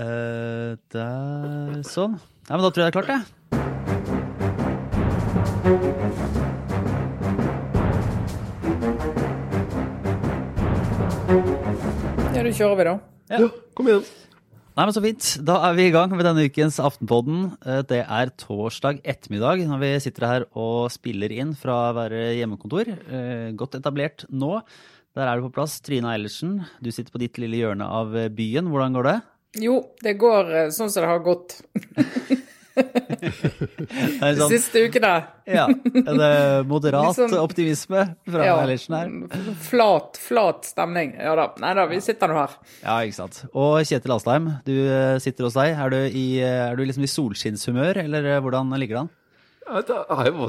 Uh, der, sånn. Ja, men da tror jeg det er klart, jeg. Ja, da kjører vi, da. Ja, kom igjen. Nei, men Så fint. Da er vi i gang med denne ukens Aftenpodden. Eh, det er torsdag ettermiddag når vi sitter her og spiller inn fra å være hjemmekontor. Eh, godt etablert nå. Der er du på plass. Trine Eilertsen, du sitter på ditt lille hjørne av byen. Hvordan går det? Jo, det går eh, sånn som det har gått. De sånn, siste ukene. ja. Er det moderat sånn, optimisme fra ja, Eilertsen her. Flat, flat stemning. Ja da. Nei da, vi sitter nå her. Ja, ikke sant. Og Kjetil Astheim, du eh, sitter hos deg. Er du, i, eh, er du liksom i solskinnshumør, eller hvordan ligger det an? Det,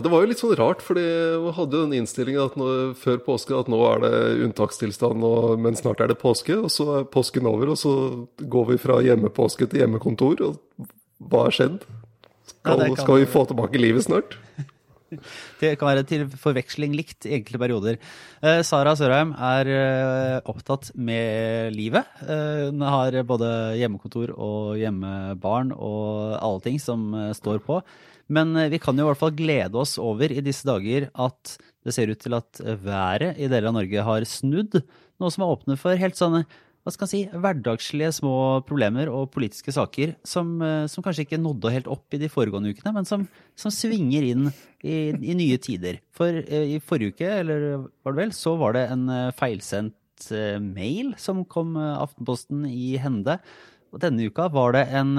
det, var jo litt sånn rart, fordi vi hadde jo den innstillingen før påske at nå er det unntakstilstand, og, men snart er det påske. Og så er påsken over, og så går vi fra hjemmepåske til hjemmekontor. Og hva har skjedd? Skal, ja, skal vi få tilbake livet snart? Det kan være til forveksling likt i enkelte perioder. Eh, Sara Sørheim er eh, opptatt med livet. Eh, hun har både hjemmekontor og hjemmebarn og alle ting som eh, står på. Men eh, vi kan jo i hvert fall glede oss over i disse dager at det ser ut til at været i deler av Norge har snudd. Noe som er åpnet for helt sånne hva skal man si, hverdagslige små problemer og politiske saker som, eh, som, kanskje ikke nådde helt opp i de foregående ukene, men som, som svinger inn i, i, nye tider. For eh, i forrige uke, eller var det vel, så var det en feilsendt mail som kom Aftenposten i hende. Og denne uka var det en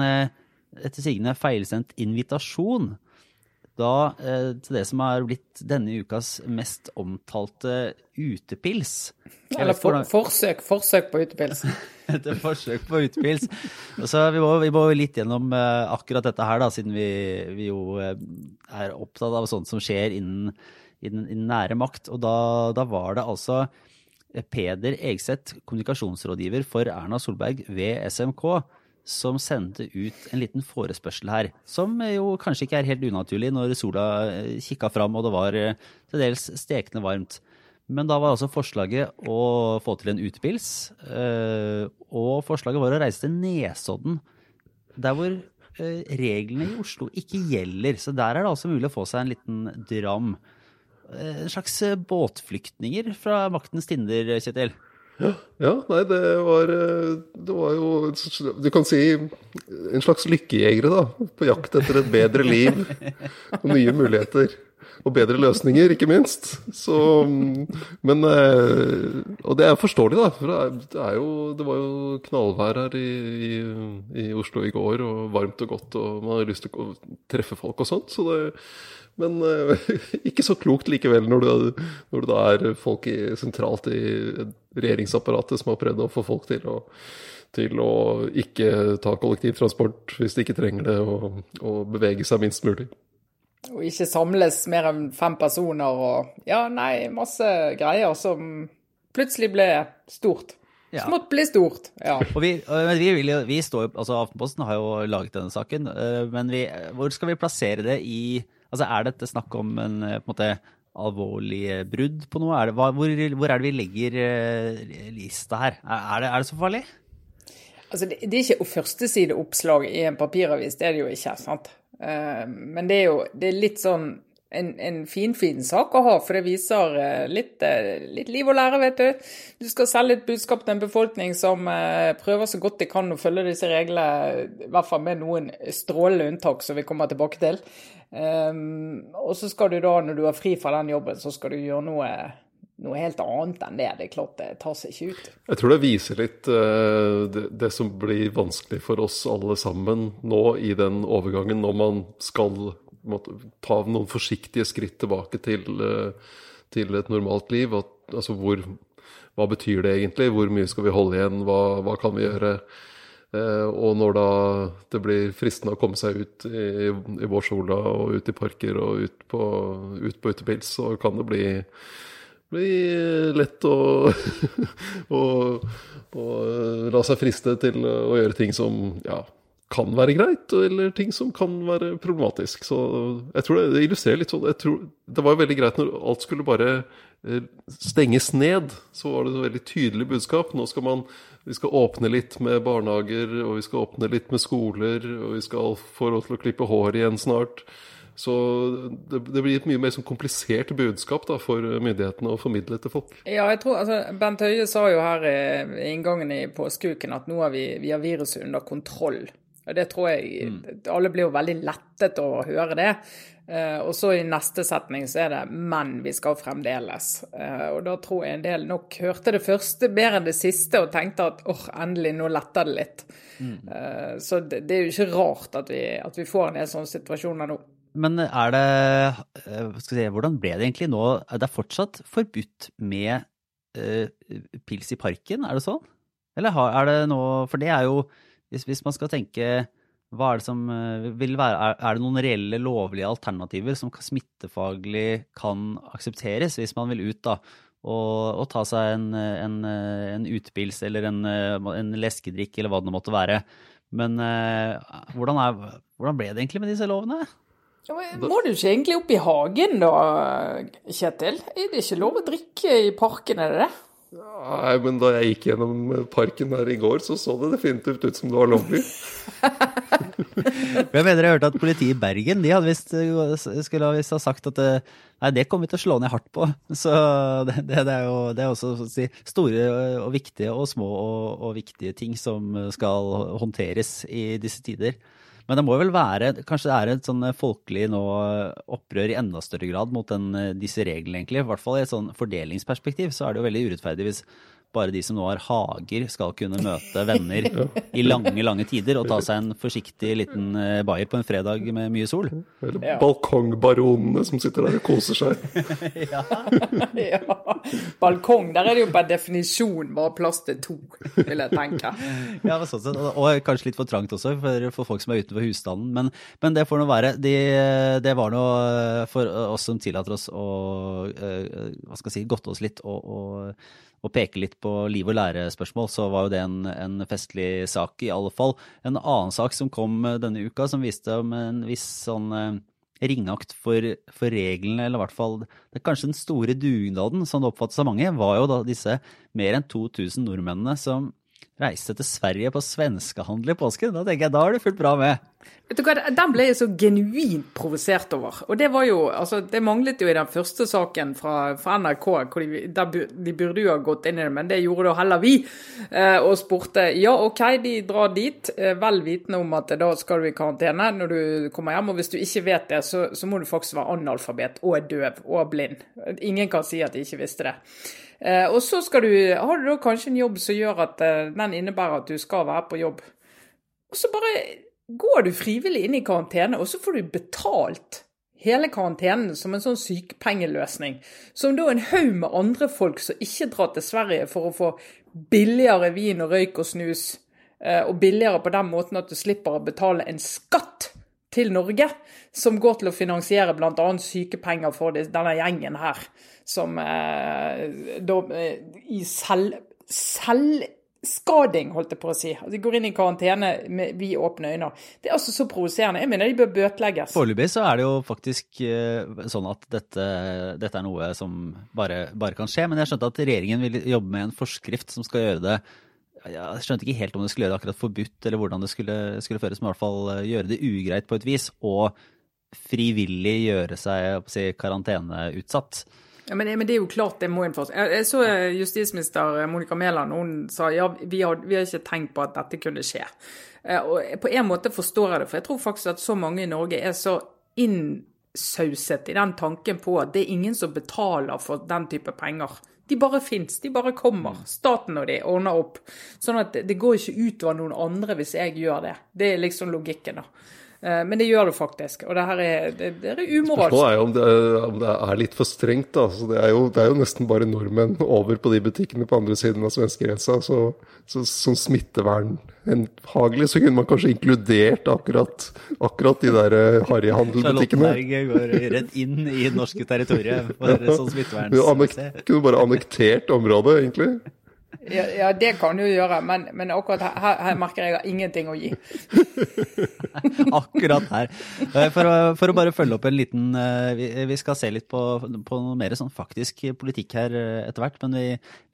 etter sigende feilsendt invitasjon da eh, til det som har blitt denne ukas mest omtalte utepils. Eller for, forsøk, forsøk på utepils. Et forsøk på utepils. Så vi må, vi må litt gjennom eh, akkurat dette her, da, siden vi, vi, jo eh, er opptatt av sånt som skjer innen, innen, innen nære makt. Og da, da var det altså Peder Egseth, kommunikasjonsrådgiver for Erna Solberg ved SMK, som sendte ut en liten forespørsel her. Som jo kanskje ikke er helt unaturlig når sola eh, kikka fram og det var eh, til dels stekende varmt. Men da var altså forslaget å få til en utepils. Eh, og forslaget var å reise til Nesodden, der hvor reglene i Oslo ikke gjelder. Så der er det altså mulig å få seg en liten dram. En slags båtflyktninger fra maktens tinder, Kjetil. Ja, nei, det var, eh, det var jo Du kan si en slags lykkejegere, da. På jakt etter et bedre liv og nye muligheter. Og bedre løsninger, ikke minst. Så Men eh, Og det er forståelig, da. For det, er jo, det var jo knallvær her i, i, i Oslo i går, og varmt og godt, og man har lyst til å treffe folk og sånt. Så det men uh, ikke så klokt likevel, når det, når det er folk i, sentralt i regjeringsapparatet som har prøvd å få folk til å, til å ikke ta kollektivtransport hvis de ikke trenger det, og, og bevege seg minst mulig. Og ikke samles mer enn fem personer og Ja, nei, masse greier som plutselig ble stort. Ja. Smått blir stort. Ja. Og vi, vi, vil, vi står, altså Aftenposten har jo laget denne saken, eh, men vi, hvor skal vi plassere det i Altså, Er dette snakk om en, eh, en måte, alvorlig eh, brudd på noe? Er det, hvor, hvor, er det vi legger uh, lista her? Er det, er det, så farlig? Altså, det, er ikke førstesideoppslag i en papiravis, det er det jo ikke. sant? Men det er jo det er litt sånn en, en finfin fin sak å ha, for det viser uh, litt, litt, liv og lære, vet du. Du skal selge et budskap til en befolkning som prøver så godt de kan å følge disse reglene, i hvert fall med noen strålende unntak som vi kommer tilbake til. Um, og så skal du da, når du er fri fra den jobben, så skal du gjøre noe, noe helt annet enn det. Det er klart det tar seg ikke ut. Jeg tror det viser litt uh, det, det, som blir vanskelig for oss alle sammen nå i den overgangen, når man skal måtte, ta noen forsiktige skritt tilbake til, uh, til et normalt liv. At, altså hvor, hva betyr det egentlig? Hvor mye skal vi holde igjen? Hva, hva kan vi gjøre? Eh, og når da det blir fristende å komme seg ut i, i vårsola og ut i parker og ut på, ut på utepils, så kan det bli, bli lett å, å, å, la seg friste til å gjøre ting som ja, kan være greit, eller ting som kan være problematisk. Så jeg tror det, illustrerer litt sånn tror, Det var veldig greit når alt skulle bare eh, stenges ned. Så var det et veldig tydelig budskap. Nå skal man vi skal åpne litt med barnehager, og vi skal åpne litt med skoler, og vi skal få lov til å klippe hår igjen snart. Så det, det blir et mye mer sånn komplisert budskap da, for myndighetene å formidle til folk. Ja, jeg tror, altså, Bent Høie sa jo her i inngangen i påskeuken at nå har vi, vi har viruset under kontroll. Det tror jeg mm. Alle blir jo veldig lettet over å høre det. Uh, og så i neste setning så er det 'men vi skal fremdeles'. Uh, og da tror jeg en del nok hørte det første bedre enn det siste og tenkte at åh, oh, endelig, nå letter det litt. Mm. Uh, så det, det, er jo ikke rart at vi, at vi får en del sånne situasjoner nå. Men er det si, Hvordan ble det egentlig nå? Er det fortsatt forbudt med pils i parken, er det sånn? Eller er det nå For det er jo hvis, hvis man skal tenke hva er det som eh, vil være Er det noen reelle lovlige alternativer som smittefaglig kan aksepteres, hvis man vil ut da, og, og ta seg en, en, en utepils eller en, en, leskedrikk eller hva det måtte være. Men eh, hvordan, er, hvordan, ble det egentlig med disse lovene? Ja, må du ikke egentlig opp i hagen da, Kjetil? Er det ikke lov å drikke i parken, er det det? Nei, men da jeg gikk gjennom parken her i går, så så det definitivt ut som det var lovlig. jeg mener jeg hørte at politiet i Bergen de hadde vist, skulle visst ha sagt at nei, det kommer vi til å slå ned hardt på. Så det, det, det er jo det er også si, store og viktige og små og, og viktige ting som skal håndteres i disse tider. Men det må vel være Kanskje det er et sånn folkelig nå opprør i enda større grad mot den, disse reglene, egentlig. I hvert fall i et sånn fordelingsperspektiv så er det jo veldig urettferdig hvis bare de som nå har hager, skal kunne møte venner i lange, lange tider og ta seg en forsiktig liten eh, bayer på en fredag med mye sol. Eller ja. balkongbaronene som sitter der og koser seg. ja. ja. Balkong, der er det jo per definisjon bare plass til to, vil jeg tenke. ja, sånn sett. Og kanskje litt for trangt også for, for folk som er utenfor husstanden. Men, men det får nå være. De, det var nå for oss som tillater oss å hva skal jeg si, godte oss litt og, og å peke litt på liv og lære-spørsmål, så var jo det en, en, festlig sak, i alle fall. En annen sak som kom eh, denne uka, som viste om en viss sånn eh, ringakt for, for, reglene, eller i hvert fall det er kanskje den store dugnaden, som det oppfattes av mange, var jo da disse mer enn 2000 nordmennene som reiste til Sverige på svenskehandel i påsken. Da tenker jeg, da har du fulgt bra med. Vet du hva, Den ble jeg så genuint provosert over. Og det var jo, altså, det manglet jo i den første saken fra, fra NRK. hvor de, der, de, burde jo ha gått inn i det, men det gjorde da heller vi. Eh, og spurte ja, OK, de drar dit, eh, vel vitende om at da skal du i karantene når du kommer hjem. Og hvis du ikke vet det, så, så må du faktisk være analfabet og døv og blind. Ingen kan si at de ikke visste det. Eh, og så skal du, har du da kanskje en jobb som gjør at eh, den innebærer at du skal være på jobb. Og så bare går du frivillig inn i karantene, og så får du betalt hele karantenen som en sånn sykepengeløsning. Som da en haug med andre folk som ikke drar til Sverige for å få billigere vin og røyk og snus, eh, og billigere på den måten at du slipper å betale en skatt til Norge, som går til å finansiere bl.a. sykepenger for denne gjengen her, som eh, da eh, i selv, selvskading, holdt jeg på å si. De går inn i karantene med vi åpne øyne. Det er altså så provoserende. Jeg mener de bør bøtelegges. Foreløpig så er det jo faktisk uh, sånn at dette, dette, er noe som bare, bare, kan skje. Men jeg skjønte at regjeringen vil jobbe med en forskrift som skal gjøre det jeg skjønte ikke helt om det skulle gjøre det akkurat forbudt, eller hvordan det skulle, skulle føres, men i hvert fall eh, gjøre det ugreit på et vis. Og frivillig gjøre seg si, karanteneutsatt. Ja, men, men, det er jo klart det må innføres. Jeg, jeg så eh, justisminister Monica Mæland hun sa ja, vi har, vi har, ikke tenkt på at dette kunne skje. Eh, og På en måte forstår jeg det, for jeg tror faktisk at så mange i Norge er så innsauset i den tanken på at det er ingen som betaler for den type penger. De bare fins, de bare kommer. Staten og de ordner opp. Sånn at det går ikke utover noen andre hvis jeg gjør det. Det er liksom logikken, da. Eh, men det gjør det faktisk, og det her er, det, det er umoralsk. Spørsmålet er jo om det, om det, er litt for strengt. da. Så det, er jo, det er jo nesten bare nordmenn over på de butikkene på andre siden av svenskegrensa. Så, så som smittevernhagelig så kunne man kanskje inkludert akkurat, akkurat de der eh, harryhandelbutikkene. Charlottenberg går rett inn i norske territorier for sånn smittevern. Kunne bare annektert området, egentlig. Ja, ja, det kan du gjøre, men, men akkurat her, her, merker jeg ingenting å gi. akkurat her. Eh, for å, for å, bare følge opp en liten Vi, Vi skal se litt på, på noe mer sånn faktisk politikk her eh, etter hvert. Men vi,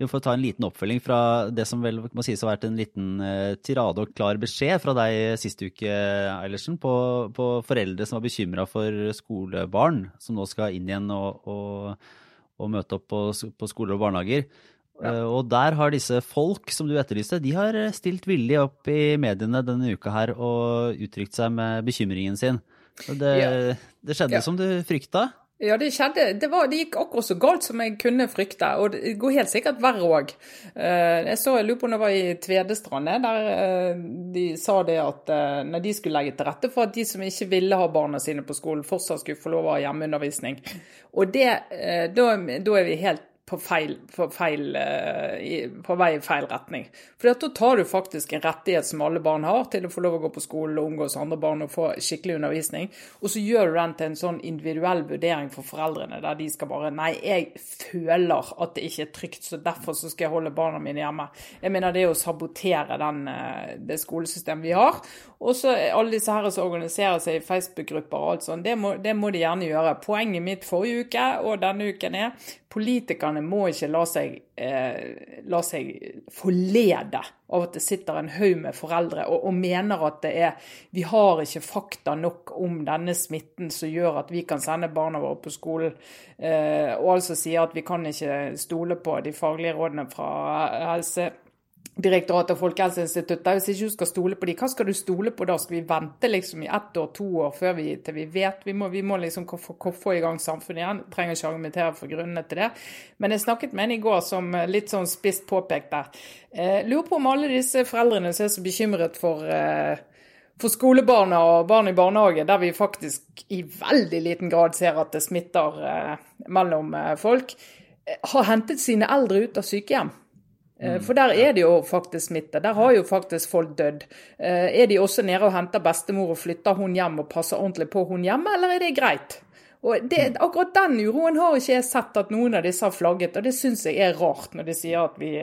vi, får ta en liten oppfølging fra det som vel må sies å ha vært en liten tirade og klar beskjed fra deg sist uke, Eilertsen, på, på, foreldre som var bekymra for skolebarn som nå skal inn igjen og, og, og møte opp på, på skoler og barnehager. Ja. Eh, og der har disse folk som du etterlyste, de har stilt villig opp i mediene denne uka her og uttrykt seg med bekymringen sin. Det, ja. det skjedde ja. som du frykta? Ja, det skjedde. Det, var, det, gikk akkurat så galt som jeg kunne frykte. Og det går helt sikkert verre òg. Eh, jeg så, jeg lurer på om det var i Tvedestrandet, der eh, de sa det at når de skulle legge til rette for at de som ikke ville ha barna sine på skolen, fortsatt skulle få lov å ha hjemmeundervisning. Og det, da, da er vi helt på, feil, på, feil, uh, på vei i feil retning. For da tar du faktisk en rettighet som alle barn har, til å få lov å gå på skole og omgås andre barn og få skikkelig undervisning. Og så gjør du den til en sånn individuell vurdering for foreldrene, der de skal bare Nei, jeg føler at det ikke er trygt, så derfor så skal jeg holde barna mine hjemme. Jeg mener det er å sabotere den, uh, det skolesystemet vi har. Og så alle disse her som organiserer seg i Facebook-grupper og alt sånt, det må, det må de gjerne gjøre. Poenget mitt forrige uke og denne uken er politikerne må ikke la seg, eh, la seg forlede av at det sitter en haug med foreldre og, og, mener at det er Vi har ikke fakta nok om denne smitten som gjør at vi kan sende barna våre på skolen. Eh, og altså sier at vi kan ikke stole på de faglige rådene fra helse Direktoratet og Folkehelseinstituttet. Hvis ikke du skal stole på dem, hva skal du stole på da? Skal vi vente liksom i ett år, to år før vi, til vi vet? Vi må, vi må liksom få i gang samfunnet igjen. Jeg trenger ikke argumentere for grunnene til det. Men jeg snakket med en i går som litt sånn spisst påpekte. Eh, lurer på om alle disse foreldrene som er så bekymret for eh, for skolebarna og barn i barnehage, der vi faktisk i veldig liten grad ser at det smitter eh, mellom eh, folk, eh, har hentet sine eldre ut av sykehjem. Eh, mm. For der er det jo faktisk smitte. Der har jo faktisk folk dødd. Eh, er de også nede og henter bestemor og flytter hun hjem og passer ordentlig på hun hjemme, eller er det greit? Og det, mm. Akkurat den uroen har ikke jeg sett at noen av disse har flagget, og det syns jeg er rart når de sier at vi,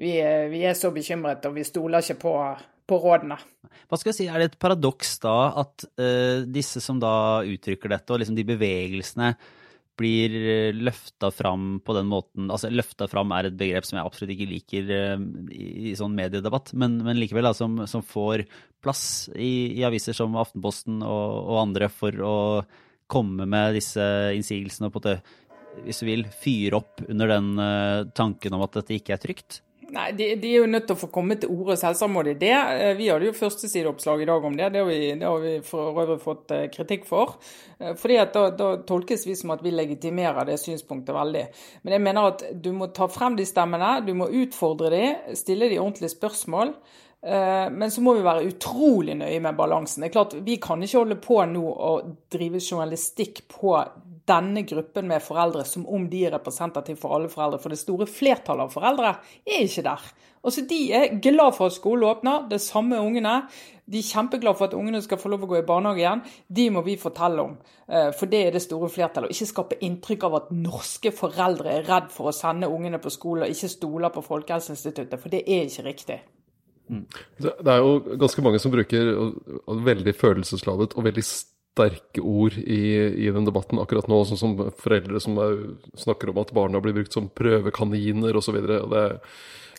vi, vi er så bekymret og vi stoler ikke på, på, rådene. Hva skal jeg si, Er det et paradoks da at uh, disse som da uttrykker dette, og liksom de bevegelsene blir eh, løfta fram på den måten altså Løfta fram er et begrep som jeg absolutt ikke liker uh, i, i, sånn mediedebatt, men, men likevel da, som, som, får plass i, i, aviser som Aftenposten og, og, andre for å komme med disse innsigelsene og på en måte, hvis du vil, fyre opp under den uh, tanken om at dette ikke er trygt? Nei, de, de, er jo nødt til å få komme til orde, selvsagt må de det. Eh, vi hadde jo førstesideoppslag i dag om det. Det har vi, det har vi for øvrig fått eh, kritikk for. Eh, fordi at da, da, tolkes vi som at vi legitimerer det synspunktet veldig. Men jeg mener at du må ta frem de stemmene, du må utfordre de, stille de ordentlige spørsmål. Men så må vi være utrolig nøye med balansen. Det er klart, Vi kan ikke holde på nå å drive journalistikk på denne gruppen med foreldre som om de er representative for alle foreldre. For det store flertallet av foreldre er ikke der. Også De er glad for at skolen åpner, det samme ungene. De er kjempeglade for at ungene skal få lov å gå i barnehage igjen. De må vi fortelle om, eh, for det er det store flertallet. Og ikke skape inntrykk av at norske foreldre er redd for å sende ungene på skole og ikke stoler på Folkehelseinstituttet, for det er ikke riktig. Mm. Det er jo ganske mange som bruker veldig følelsesladet og veldig sterke ord i, i, den debatten akkurat nå, sånn som foreldre som er, snakker om at barna blir brukt som prøvekaniner osv. Det,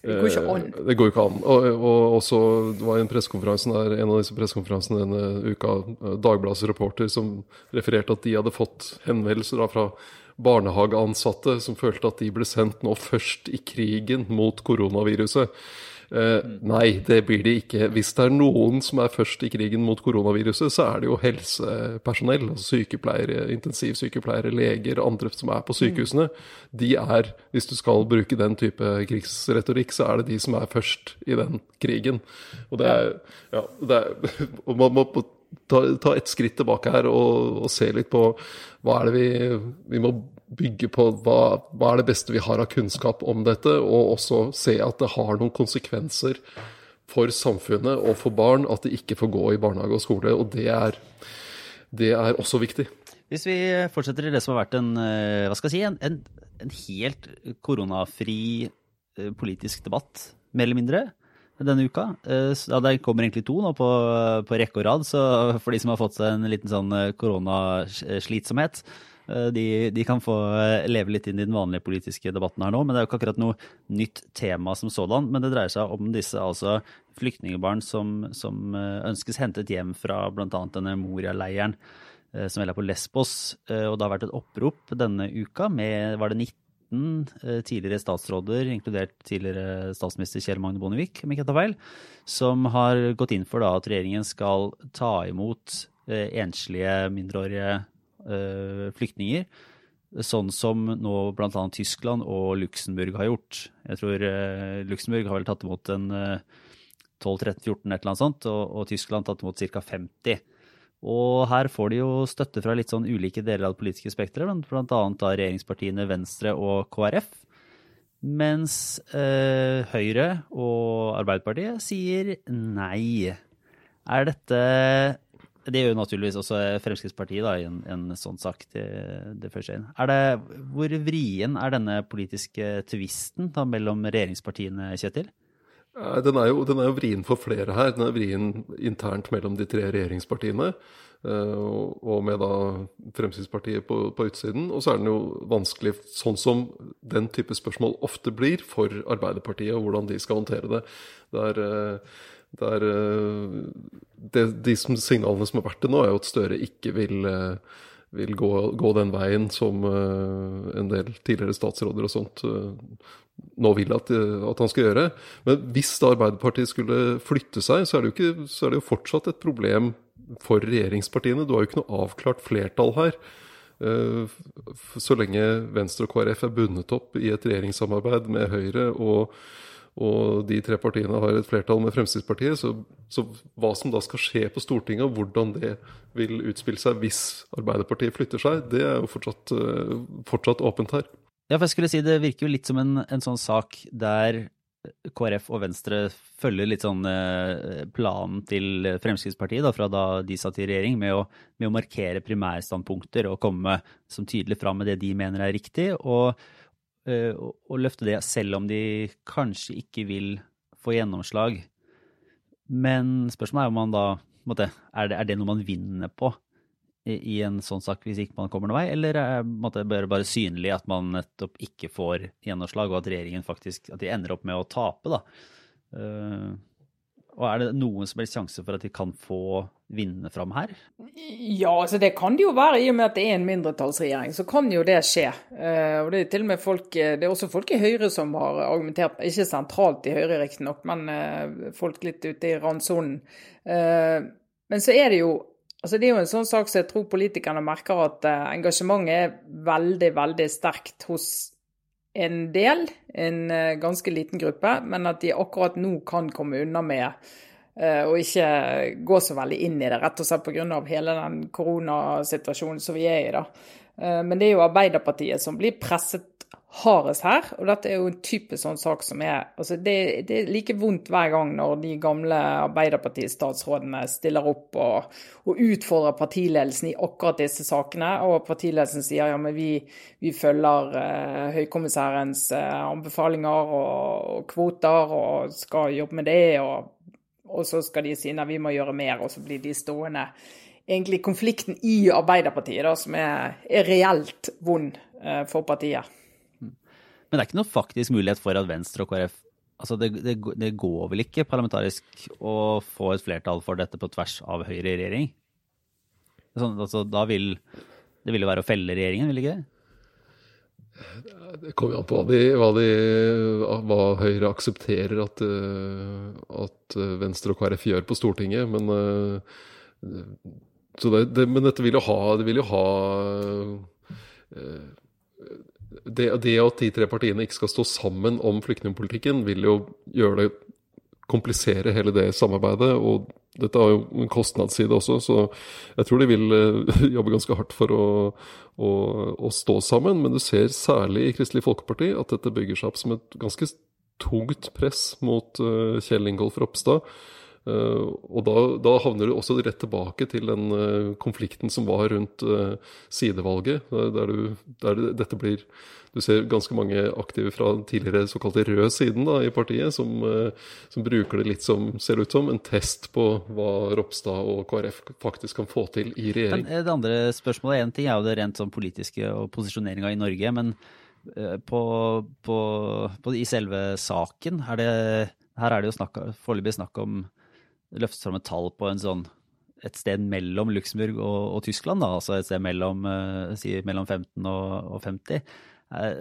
det går ikke an. Eh, det går ikke an. Og, og også, det var en pressekonferanse der, en av disse pressekonferansene denne uka, Dagbladets reporter som refererte at de hadde fått henvendelser fra barnehageansatte som følte at de ble sendt nå først i krigen mot koronaviruset. Uh, nei, det blir de ikke. Hvis det er noen som er først i krigen mot koronaviruset, så er det jo helsepersonell. altså Sykepleiere, intensivsykepleiere, leger, andre som er på sykehusene. De er, hvis du skal bruke den type krigsretorikk, så er det de som er først i den krigen. Og det er, ja, det er, og man må ta, ta et skritt tilbake her og, og, se litt på hva er det vi, vi må bygge på hva, hva, er det beste vi har av kunnskap om dette, og også se at det har noen konsekvenser for samfunnet og for barn at de ikke får gå i barnehage og skole. Og det er, det er også viktig. Hvis vi fortsetter i det som har vært en, eh, hva skal jeg si, en, en, en helt koronafri politisk debatt, mer eller mindre, denne uka. Ja, det kommer egentlig to nå på, på rekke og rad, så for de som har fått seg en liten sånn koronaslitsomhet, de, de, kan få leve litt inn i den vanlige politiske debatten her nå. Men det er jo ikke akkurat noe nytt tema som sådan. Men det dreier seg om disse altså flyktningbarn som, som ønskes hentet hjem fra bl.a. denne Moria-leiren Eh, som er på Lesbos. Eh, og det har vært et opprop denne uka med var det 19 eh, tidligere statsråder, inkludert tidligere statsminister Kjell Magne Bondevik, om ikke jeg tar feil, som har gått inn for da, at regjeringen skal ta imot enslige mindreårige flyktninger. Sånn som nå bl.a. Tyskland og Luxembourg har gjort. Jeg tror Luxembourg har vel tatt imot en 12-13-14 et eller annet sånt, og, og Tyskland tatt imot ca. 50. Og her får de jo støtte fra litt sånn ulike deler av det politiske spekteret, bl.a. da regjeringspartiene Venstre og KrF. Mens eh, Høyre og Arbeiderpartiet sier nei. Er dette Det gjør jo naturligvis også Fremskrittspartiet da, i en, en sånn sak. til det første. Er det, hvor vrien er denne politiske tvisten mellom regjeringspartiene, Kjetil? Den er, jo, den er jo vrien for flere her. Den er vrien internt mellom de tre regjeringspartiene. Eh, og med da Fremskrittspartiet på, på, utsiden. Og så er den jo vanskelig, sånn som den type spørsmål ofte blir, for Arbeiderpartiet, og hvordan de skal håndtere det. Det er, eh, det er eh, det, De signalene som har vært det nå, er jo at Støre ikke vil vil gå, gå, den veien som uh, en del tidligere statsråder og sånt nå vil at, at, han skal gjøre. Men hvis da Arbeiderpartiet skulle flytte seg, så er, det jo, ikke, så er det jo fortsatt et problem for regjeringspartiene. Du har jo ikke noe avklart flertall her. Så lenge Venstre og KrF er bundet opp i et regjeringssamarbeid med Høyre, og, og de tre partiene har et flertall med Fremskrittspartiet, så, så, hva som da skal skje på Stortinget, og hvordan det vil utspille seg hvis Arbeiderpartiet flytter seg, det er jo fortsatt, uh, fortsatt åpent her. Ja, for jeg skulle si Det virker jo litt som en, en sånn sak der KrF og Venstre følger litt sånn eh, planen til Fremskrittspartiet da, fra da de satt i regjering, med å, med å markere primærstandpunkter og komme som tydelig fram med det de mener er riktig, og, eh, og løfte det selv om de kanskje ikke vil få gjennomslag. Men spørsmålet er om man da måtte, er, det, er det noe man vinner på i en sånn sak hvis ikke man kommer noen vei, eller er det bare, bare synlig at man nettopp ikke får gjennomslag, og at regjeringen faktisk at de ender opp med å tape, da. Uh, og er det noen som helst sjanse for at de kan få vinne fram her? Ja, altså det kan det jo være. I og med at det er en mindretallsregjering, så kan jo det skje. Uh, og Det er til og med folk, det er også folk i Høyre som har argumentert, ikke sentralt i Høyre riktignok, men uh, folk litt ute i randsonen. men så er det jo Altså, det er jo en sånn sak som jeg tror politikerne merker at engasjementet er veldig, veldig sterkt hos en del, en uh, ganske liten gruppe, men at de akkurat nå kan komme unna med å og ikke gå så veldig inn i det, rett og slett pga. hele den koronasituasjonen som vi er i. da. Men det er jo Arbeiderpartiet som blir presset hardest her. Og dette er jo en type sånn sak som er altså det, det, er like vondt hver gang når de gamle Arbeiderparti-statsrådene stiller opp og, og, utfordrer partiledelsen i akkurat disse sakene. Og partiledelsen sier ja, men vi, vi følger eh, høykommissærens eh, anbefalinger og, og, kvoter og skal jobbe med det. Og, og så skal de si nei, vi må gjøre mer, og så blir de stående. Egentlig konflikten i Arbeiderpartiet, da, som er, er reelt vond eh, for partiet. Men det er ikke noe faktisk mulighet for at Venstre og KrF Altså, det, det, det, går vel ikke parlamentarisk å få et flertall for dette på tvers av Høyre i regjering? Sånn, altså, da vil det vil jo være å felle regjeringen, vil det ikke det? Det kommer an på hva, de, hva, de, hva, Høyre aksepterer at, eh, at, Venstre og KrF gjør på Stortinget. Men, eh, det, men dette vil jo ha, det vil jo ha eh, det, det, at de tre partiene ikke skal stå sammen om flyktningpolitikken, vil jo gjøre det komplisere hele det samarbeidet. Og dette har jo en kostnadsside også, så jeg tror de vil eh, jobbe ganske hardt for å, å, å, stå sammen. Men du ser særlig i Kristelig Folkeparti at dette bygger seg opp som et ganske tungt press mot uh, Kjell Ingolf Ropstad. Uh, og da, da, havner du også rett tilbake til den uh, konflikten som var rundt uh, sidevalget, der, du, der dette blir Du ser ganske mange aktive fra den tidligere såkalte røde siden da, i partiet, som, som, bruker det litt som, ser ut som, en test på hva Ropstad og KrF faktisk kan få til i regjering. Men det andre spørsmålet, en ting er jo det rent sånn politiske og posisjoneringa i Norge, men på, på, på, i selve saken, er det, her er det jo foreløpig snakk om løftes fram et tall på sånn et sted mellom Luxembourg og, og, Tyskland, da, altså et sted mellom, uh, si, mellom 15 og, og 50. Er,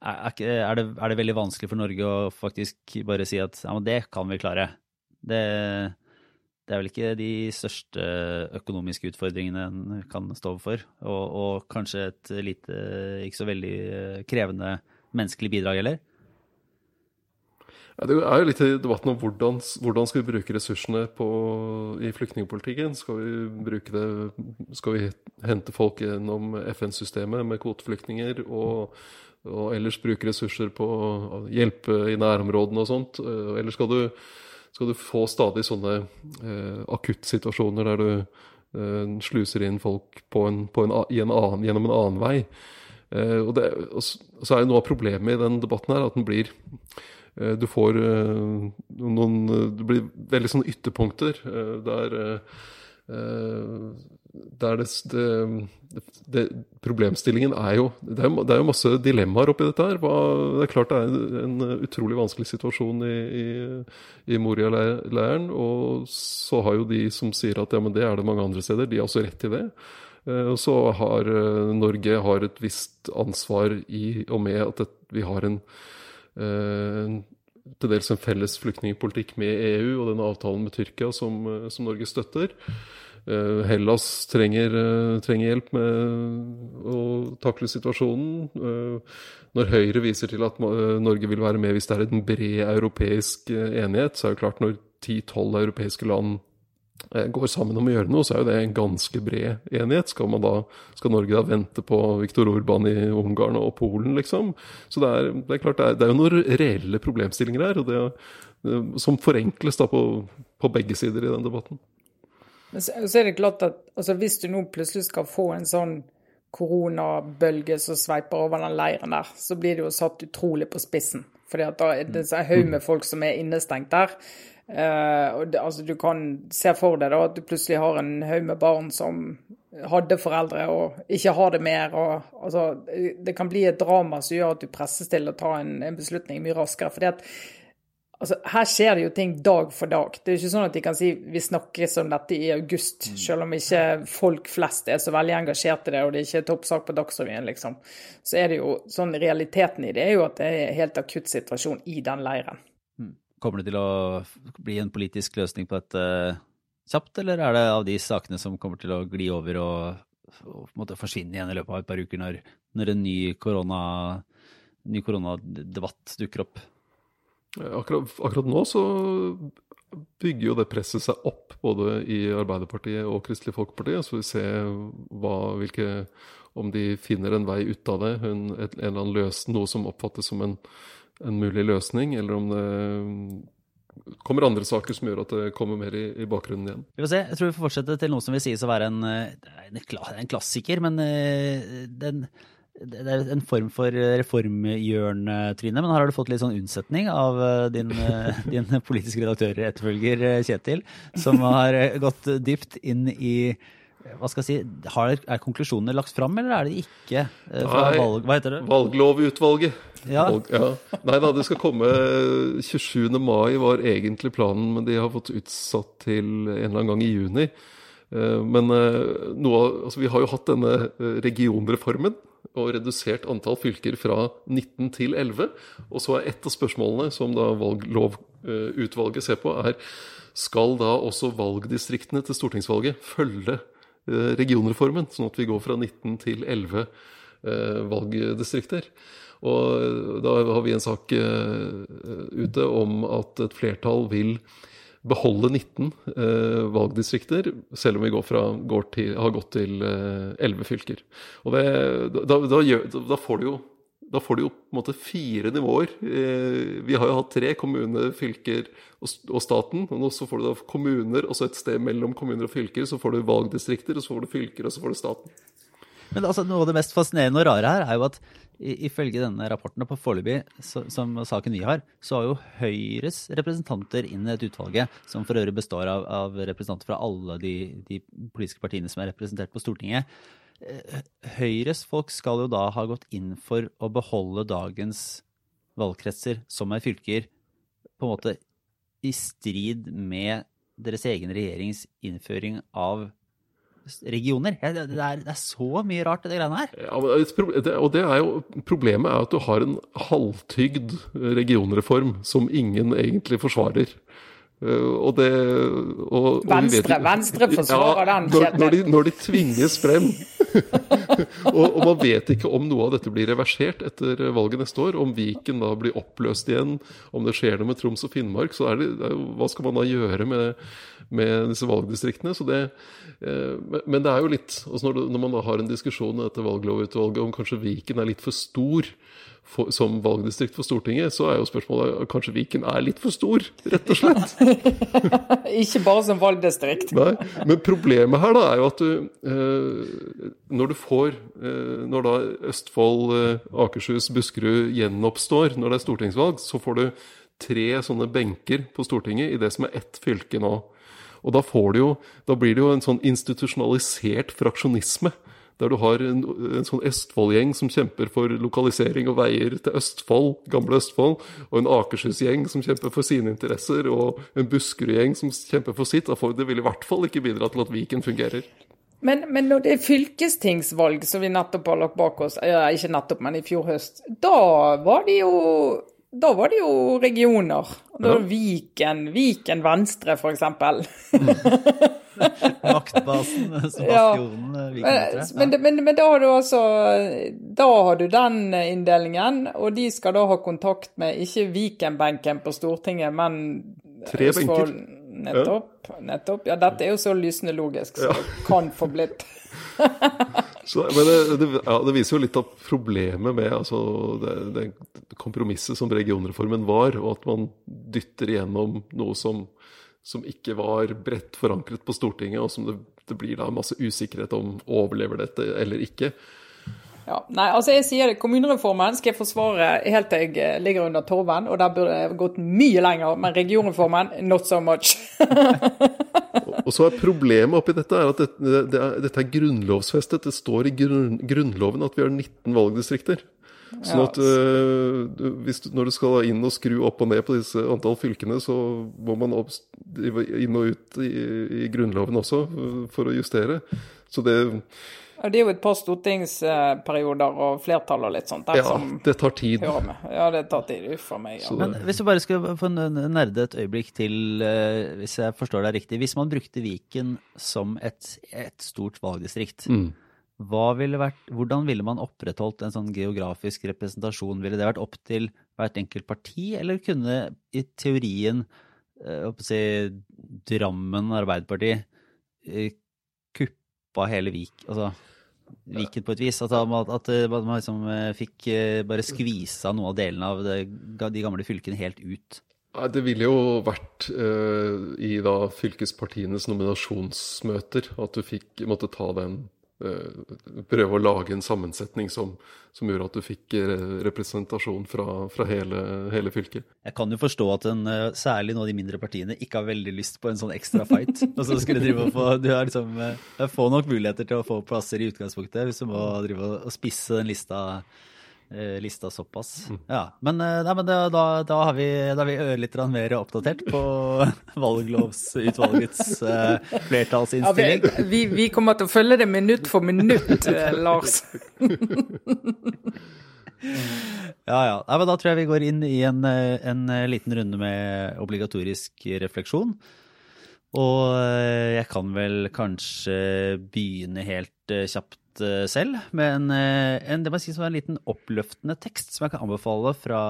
er, er, det, er, det, veldig vanskelig for Norge å faktisk bare si at ja, men det kan vi klare? Det, det er vel ikke de største økonomiske utfordringene en kan stå overfor. Og, og kanskje et lite, ikke så veldig krevende menneskelig bidrag heller? Ja, det er jo litt i debatten om hvordan, hvordan skal vi bruke ressursene på, i flyktningpolitikken. Skal vi det Skal vi hente folk gjennom FN-systemet med kvoteflyktninger, og, og, ellers bruke ressurser på å hjelpe i nærområdene og sånt? Eh, eller skal du, skal du få stadig sånne eh, akuttsituasjoner der du eh, sluser inn folk på en, på en, en annen, gjennom en annen vei? Eh, og, det, og så er jo noe av problemet i den debatten her at den blir du får eh, noen eh, Det blir veldig sånne ytterpunkter der, der det, det, det, Problemstillingen er jo det er, det er, jo masse dilemmaer oppi dette her. Det er klart det er en utrolig vanskelig situasjon i, i, i Moria-leiren. Og så har jo de som sier at ja, men det er det mange andre steder, de har også rett til det. Og så har Norge har et visst ansvar i og med at vi har en Eh, til dels en felles flyktningpolitikk med EU og den avtalen med Tyrkia som, eh, som Norge støtter. Eh, Hellas trenger, trenger, hjelp med å takle situasjonen. Når Høyre viser til at Norge vil være med hvis det er en bred europeisk enighet, så er det klart når 10-12 europeiske land Eh, går sammen om å gjøre noe, så er jo det en ganske bred enighet. Skal, da, skal Norge da vente på Viktor Urban i Ungarn og Polen, liksom? Så det er, det er klart, det er, det er, jo noen reelle problemstillinger her, og det, som forenkles da på, på, begge sider i den debatten. Men så, så er det klart at altså, Hvis du nå plutselig skal få en sånn koronabølge som sveiper over den leiren der, så blir det jo satt utrolig på spissen. Fordi at da er det en haug med folk som er innestengt der. Uh, det, altså, du kan se for deg da at du plutselig har en haug med barn som hadde foreldre og ikke har det mer. Og, altså, det kan bli et drama som gjør at du presses til å ta en, en beslutning mye raskere. fordi at altså, Her skjer det jo ting dag for dag. Det er jo ikke sånn at de kan si vi snakkes om dette i august, mm. selv om ikke folk flest er så veldig engasjert i det, og det er ikke toppsak på Dagsrevyen, liksom. Så er det jo sånn realiteten i det er jo at det er en helt akutt situasjon i den leiren. Kommer det til å bli en politisk løsning på dette kjapt, eller er det av de sakene som kommer til å gli over og, og forsvinne igjen i løpet av et par uker, når, når en ny, korona, ny koronadebatt dukker opp? Akkurat, akkurat, nå så bygger jo det presset seg opp, både i Arbeiderpartiet og Kristelig Folkeparti. Så vi ser hva, hvilke, om de finner en vei ut av det. En, en eller annen løs, noe som oppfattes som en en mulig løsning, eller om det kommer andre saker som gjør at det kommer mer i, i bakgrunnen igjen. Vi får se. Jeg tror vi får fortsette til noe som vil sies å være en, en, en klassiker, men eh, den, det er en form for reformhjørn, Trine. Men her har du fått litt sånn unnsetning av eh, din, eh, din politiske redaktør, etterfølger Kjetil, som har gått dypt inn i hva skal jeg si, har, Er konklusjonene lagt fram, eller er det ikke? Eh, Nei, valg, hva heter det? Valglovutvalget. Ja. Valg, ja. Nei da, det skal komme 27. mai var egentlig planen, men de har fått utsatt til en eller annen gang i juni. Eh, men eh, noe, altså, vi har jo hatt denne regionreformen og redusert antall fylker fra 19 til 11. Og så er et av spørsmålene som da valglovutvalget ser på, er skal da også valgdistriktene til stortingsvalget følge Eh, regionreformen, sånn at vi går fra 19 til 11 eh, valgdistrikter. Og eh, da har vi en sak ute om at et flertall vil beholde 19 valgdistrikter, selv om vi går fra, går til, har gått til 11 fylker. Og det, da, da, gjør, da, får du jo da får du jo på en måte fire nivåer. Eh, vi har jo hatt tre, kommune, fylker og staten. Og så får du da kommuner, og så et sted mellom kommuner og fylker. Så får du valgdistrikter, og så får du fylker, og så får du staten. Men altså, noe av det mest fascinerende og rare her er jo at ifølge denne rapporten på foreløpig, som saken vi har, så har jo Høyres representanter inn i et utvalget, som for øvrig består av, av representanter fra alle de, de politiske partiene som er representert på Stortinget. Høyres folk skal jo da ha gått inn for å beholde dagens valgkretser som er fylker, på en måte i strid med deres egen regjerings innføring av regioner. Det er, det er, så mye rart, det greiene her. Ja, og det er jo, Problemet er at du har en halvtygd regionreform som ingen egentlig forsvarer. Uh, og det og, Venstre, vet, Venstre forsvarer ja, den, Når, når, de, når de tvinges frem og, og, man vet ikke om noe av dette blir reversert etter valget neste år. Om Viken da blir oppløst igjen, om det skjer noe med Troms og Finnmark. så er det, det Hva skal man da gjøre med, med disse valgdistriktene? Så det, eh, men det er jo litt altså når, når, man da har en diskusjon etter valglovutvalget om kanskje Viken er litt for stor for, som valgdistrikt for Stortinget, så er jo spørsmålet kanskje Viken er litt for stor, rett og slett. Ikke bare som valgdistrikt. Nei, Men problemet her da er jo at du eh, Når du får eh, Når da Østfold, Akershus, Buskerud gjenoppstår når det er stortingsvalg, så får du tre sånne benker på Stortinget i det som er ett fylke nå. Og da, jo, da blir det jo en sånn institusjonalisert fraksjonisme der du har en, en sånn Østfold-gjeng som kjemper for lokalisering og veier til Østfold, gamle Østfold, og en Akershus-gjeng som kjemper for sine interesser, og en Buskerud-gjeng som kjemper for sitt. Det vil i hvert fall ikke bidra til at Viken fungerer. Men, men, når det er fylkestingsvalg, som vi nettopp har lagt bak oss, ja, ikke nettopp, men i fjor høst, da var det jo da var det jo regioner. Da ja. Viken, Viken Venstre, f.eks. Maktbasen, Sebastianen, ja. Viken Ja. Men, men, men, da har du altså Da har du den inndelingen, og de skal da ha kontakt med ikke Viken-benken på Stortinget, men Tre benker. Nettopp. Ja. nettopp. Ja, dette er jo så lysende logisk som ja. kan få blitt. Så, men det, det, ja, det, viser jo litt av problemet med altså, det, det, kompromisset som regionreformen var, og at man dytter igjennom noe som, som ikke var bredt forankret på Stortinget, og som det, blir da masse usikkerhet om overlever dette eller ikke. Ja, nei, altså jeg sier det, Kommunereformen skal jeg forsvare helt til jeg eh, ligger under torven, og der burde jeg gått mye lenger. Men regionreformen, not so much. og så er Problemet oppi dette er at dette, det er, dette er grunnlovsfestet. Det står i grunn, Grunnloven at vi har 19 valgdistrikter. Sånn at øh, du, når du skal inn og skru opp og ned på disse antall fylkene, så må man opp, inn og ut i, i Grunnloven også uh, for å justere. Så det det er jo et par stortingsperioder og flertall og litt sånt der ja, som det tar tid. Ja, det tar tid. Uff a meg. Ja. Men hvis du bare skal få nerde et øyeblikk til, eh, hvis jeg forstår deg riktig. Hvis man brukte Viken som et, et stort valgdistrikt, mm. ville vært, hvordan ville man opprettholdt en sånn geografisk representasjon? Ville det vært opp til hvert enkelt parti, eller kunne i teorien å si, Drammen Arbeiderparti eh, kuppa hele Vik? Altså Viken på et vis. At, at, at man liksom eh, fikk eh, bare skvisa noen av delene av det, de gamle fylkene helt ut. Det ville jo vært uh, i da fylkespartienes nominasjonsmøter at du fikk, måtte ta den Eh, prøve å lage en sammensetning som, som gjorde at du fikk representasjon fra, fra hele, hele, fylket. Jeg kan jo forstå at en, særlig noen av de mindre partiene ikke har veldig lyst på en sånn ekstra fight. og så skulle drive og få, Du har liksom eh, få nok muligheter til å få plasser i utgangspunktet hvis du må drive og spisse den lista Eh, lista såpass. Mm. Ja, Men, eh, nei, men da, da, da, har vi, da vi litt mer oppdatert på valglovsutvalgets uh, flertallsinnstilling. Ja, vi, vi, kommer til å følge det minutt for minutt, Lars. ja, ja. Nei, men da tror jeg vi går inn i en, en liten runde med obligatorisk refleksjon. Og jeg kan vel kanskje begynne helt kjapt Eh, selv men en, eh, en, det må jeg si som en liten oppløftende tekst som jeg kan anbefale fra,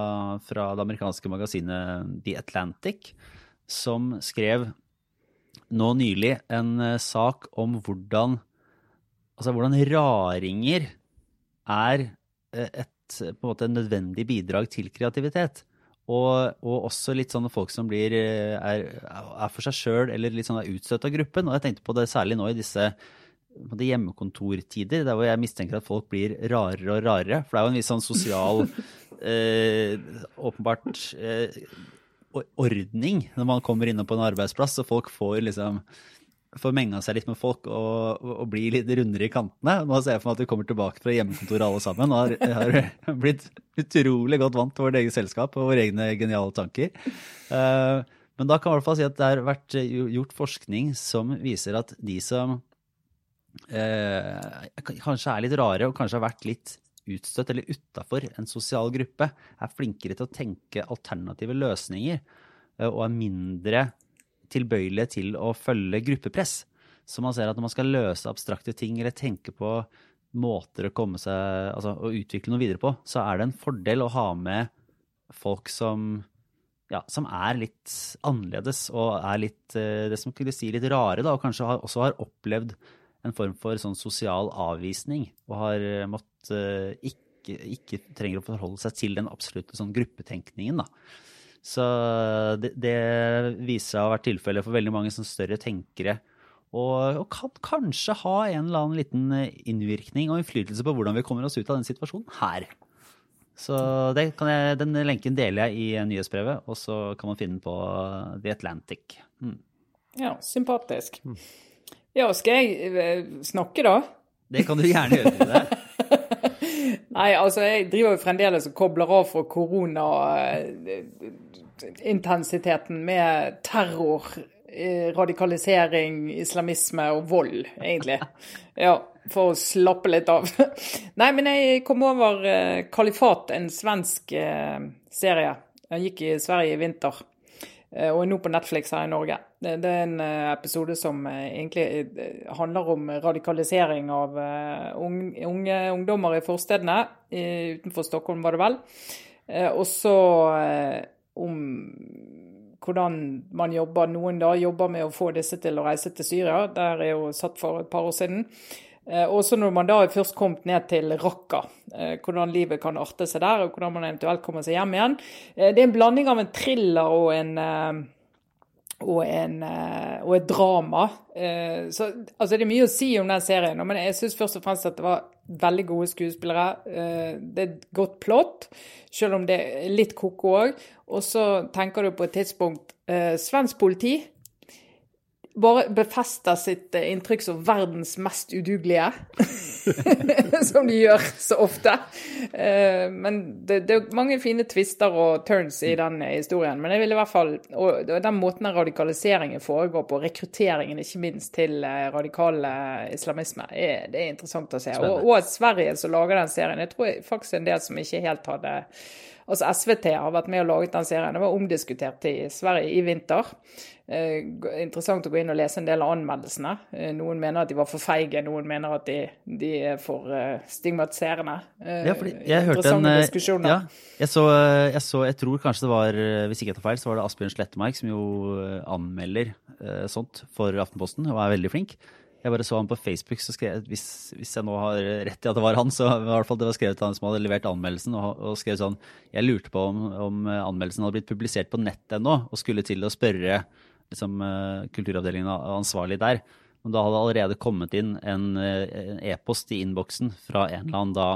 fra det amerikanske magasinet The Atlantic, som skrev nå nylig en eh, sak om hvordan Altså hvordan raringer er et på en måte en nødvendig bidrag til kreativitet. Og, og også litt sånne folk som blir, er, er for seg sjøl eller litt sånn utstøtt av gruppen. Og jeg tenkte på det særlig nå i disse de hjemmekontortider, der hvor jeg mistenker at folk blir rarere og rarere. For det er jo en viss sånn sosial eh, Åpenbart eh, ordning når man kommer inn på en arbeidsplass, så folk får liksom får menga seg litt med folk og, og, bli litt rundere i kantene. Nå ser jeg for meg at vi kommer tilbake fra hjemmekontoret alle sammen og har, har blitt utrolig godt vant til vårt eget selskap og våre egne geniale tanker. Uh, men da kan jeg i hvert fall si at det har vært gjort forskning som viser at de som kanskje er litt rare og kanskje har vært litt utstøtt eller utafor en sosial gruppe, er flinkere til å tenke alternative løsninger uh, og er mindre tilbøyelige til å følge gruppepress. Så man ser at når man skal løse abstrakte ting eller tenke på måter å komme seg, altså å utvikle noe videre på, så er det en fordel å ha med folk som, ja, som er litt annerledes og er litt eh, det som kunne si litt rare, da, og kanskje også har opplevd en form for sånn sosial avvisning og har måttet eh, ikke, ikke trenger å forholde seg til den absolutte sånn gruppetenkningen. da. Så det, det viser seg å ha vært tilfellet for veldig mange sånn større tenkere. Og, og, kan kanskje ha en eller annen liten innvirkning og innflytelse på hvordan vi kommer oss ut av den situasjonen her. Så jeg, den lenken deler jeg i nyhetsbrevet, og så kan man finne den på The Atlantic. Mm. Ja, sympatisk. Ja, skal jeg eh, snakke, da? Det kan du gjerne gjøre. det. Nei, altså jeg driver jo fremdeles og kobler av for koronaintensiteten med terror, eh, radikalisering, islamisme og vold, egentlig. Ja, for å slappe litt av. Nei, men jeg kom over eh, Kalifat, en svensk eh, serie. Den gikk i Sverige i vinter. Eh, og nå på Netflix her i Norge. Det, er en eh, episode som eh, egentlig handler om radikalisering av unge, ungdommer i forstedene. Utenfor Stockholm, var det vel. Også om hvordan man jobber. Noen da jobber med å få disse til å reise til Syria. Der er jo satt for et par år siden. Eh, også når man da er først kommet ned til Raqqa, eh, hvordan livet kan arte seg der, og hvordan man eventuelt kommer seg hjem igjen. Eh, det er en blanding av en thriller og en og, en, og, et drama. Så altså, det er mye å si om den serien, men jeg syns først og fremst at det var veldig gode skuespillere. Det er et godt plott, selv om det er litt ko-ko òg. Og så tenker du på et tidspunkt Svensk politi bare befester sitt eh, inntrykk som verdens mest udugelige. som de gjør så ofte. Eh, men det, det, er mange fine twister og turns i den historien. Men jeg vil i hvert fall, og den måten radikaliseringen foregår på, rekrutteringen ikke minst til eh, radikal islamisme, er, det er interessant å se. Og, og Sverige som lager den serien, jeg tror faktisk en del som ikke helt hadde Altså SVT har vært med og laget den serien. Det var omdiskutert i Sverige i vinter. Eh, interessant å gå inn og lese en del av anmeldelsene. Eh, noen mener at de var for feige, noen mener at de, de er for eh, stigmatiserende. Uh, ja, fordi jeg hørte en Ja, jeg så, jeg så, jeg tror kanskje det var, hvis ikke jeg tar feil, så var det Asbjørn Slettemark som jo anmelder sånt for Aftenposten og er veldig flink. Jeg bare så han på Facebook, så skrev hvis, hvis jeg nå har rett i at det var han, så i hvert fall det var skrevet han som hadde levert anmeldelsen, og, og skrev sånn Jeg lurte på om, om anmeldelsen hadde blitt publisert på nett ennå, og skulle til å spørre liksom, eh, kulturavdelingen ansvarlig der. Men da hadde allerede kommet inn en e-post i innboksen fra en eller annen da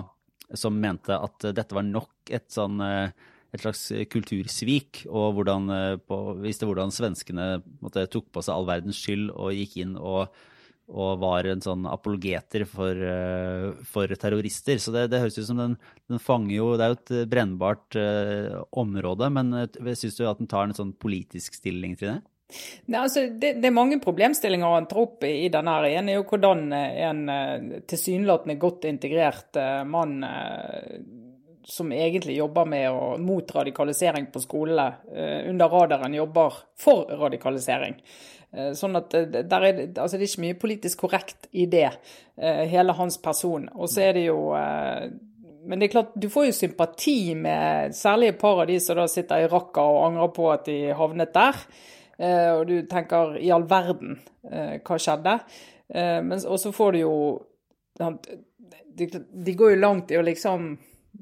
som mente at dette var nok et sånn eh, et slags kultursvik, og hvordan, eh, på, viste hvordan svenskene måtte, tok på seg all verdens skyld og gikk inn og, og var en sånn apologeter for, for terrorister. Så det, det, høres ut som den, den, fanger jo Det er jo et brennbart uh, område, men syns du at den tar en sånn politisk stilling til det? Nei, altså, det, det, er mange problemstillinger han tar opp i denne. her. En er jo hvordan en eh, tilsynelatende godt integrert eh, mann eh, som egentlig jobber med å, mot radikalisering på skolene, under radaren jobber for radikalisering. Sånn at er, altså det er ikke mye politisk korrekt i det, hele hans person. Og så er det jo men det er klart, du får jo sympati med særlig et par av de som da sitter i rakka og angrer på at de havnet der. Eh, og du tenker i all verden, eh, hva skjedde? Og også får du jo de, går jo langt i å liksom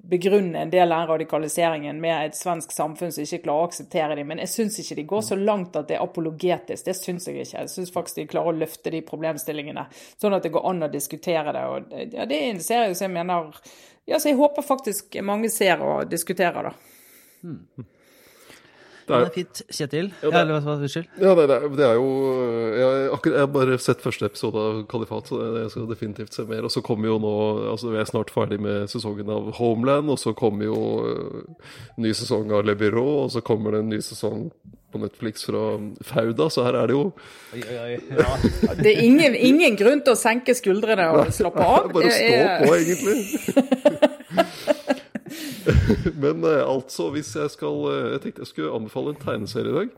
begrunne en del av den radikaliseringen med et svensk samfunn som ikke klarer å akseptere dem. Men jeg syns ikke de går så langt at det er apologetisk. Det syns jeg ikke. Jeg syns faktisk de klarer å løfte de problemstillingene, sånn at det går an å diskutere det. Og ja, det er en serie som jeg mener ja, så jeg håper faktisk mange ser og diskuterer, da. Hmm. Det er, fint. Kjetil? Ja, det, ja, Unnskyld? Ja, det, det, er jo jeg, akkurat, jeg, har bare sett første episode av Kalifat, så jeg skal definitivt se mer. Og så kommer jo nå altså Vi er snart ferdig med sesongen av Homeland, og så kommer jo uh, ny sesong av Le Byrå, og så kommer det en ny sesong på Netflix fra Fauda, så her er det jo oi, oi, oi. Ja. Det er ingen, ingen, grunn til å senke skuldrene og slappe av. Bare stå på, egentlig. Men eh, altså, hvis jeg skal eh, Jeg tenkte jeg skulle anbefale en tegneserie i dag.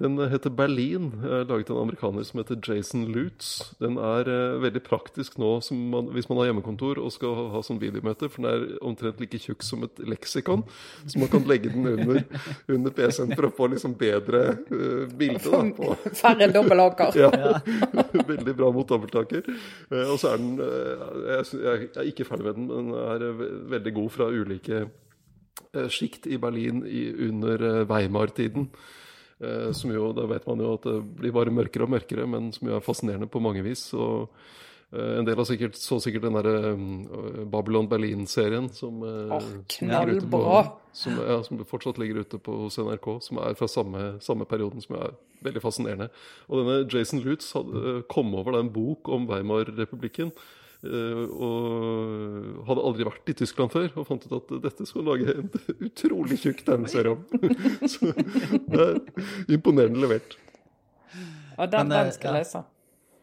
Den heter Berlin, laget av en amerikaner som heter Jason Lutz. Den er uh, veldig praktisk nå man, hvis man har hjemmekontor og skal ha, ha sånn videomøte, for den er omtrent like tjukk som et leksikon. Så man kan legge den under, under PC-en for å få liksom bedre uh, bilde. Færre dobbelthaker. ja. veldig bra mot dobbelthaker. Uh, og så er den jeg, jeg, er ikke ferdig med den, men den er veldig god fra ulike sjikt i Berlin i, under Weimar-tiden. Eh, som jo, Da vet man jo at det blir bare mørkere og mørkere, men som jo er fascinerende på mange vis. og eh, en del har sikkert, så sikkert den derre uh, Babylon Berlin-serien som, oh! Som, ja, som fortsatt ligger ute på, hos NRK, som er fra samme, samme, perioden, som er veldig fascinerende. Og denne Jason Lutz kom over en bok om Weimar-republikken Eh, og hadde aldri vært i Tyskland før, og fant ut at dette skulle lage en utrolig tjukk tegneserie om. Så det er imponerende levert. Og den, den skal jeg lese.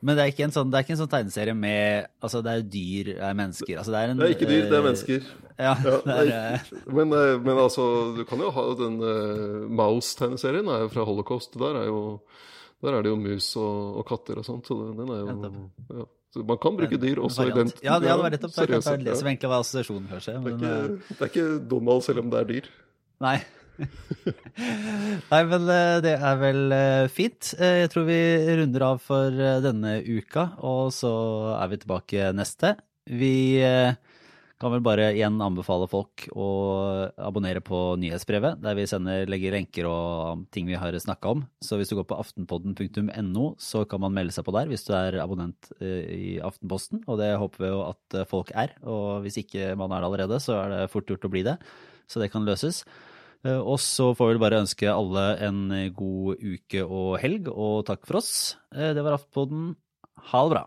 Men det er ikke en sånn, det er ikke en sånn tegneserie med Altså, det er dyr, det er mennesker altså, det, er en, det er ikke dyr, det er mennesker. Ja, ja det er, er, men, eh, men, altså, du kan jo ha den uh, Mouse-tegneserien er jo fra Holocaust. Der er, jo, der er det jo mus og, og katter og sånt, så den er jo ja. Så man kan bruke dyr også i den Ja, det var nettopp det. Jeg leser egentlig var assosiasjonen, kanskje. Men, det, eh, det er ikke Donald selv om det er dyr. Nei. Nei, men eh, det er vel eh, fint. Jeg tror vi runder av for denne uka, og så er vi tilbake neste. Vi kan vel bare igjen anbefale folk å abonnere på nyhetsbrevet, der vi sender, legger lenker og ting vi har snakka om. Så hvis du går på aftenpodden.no, så kan man melde seg på der hvis du er abonnent eh, i Aftenposten. Og det håper vi jo at folk er. Og hvis ikke man er det allerede, så er det fort gjort å bli det. Så det kan løses. Eh, og så får vi bare ønske alle en god uke og helg, og takk for oss. Eh, det var Aftenpodden. Ha det bra.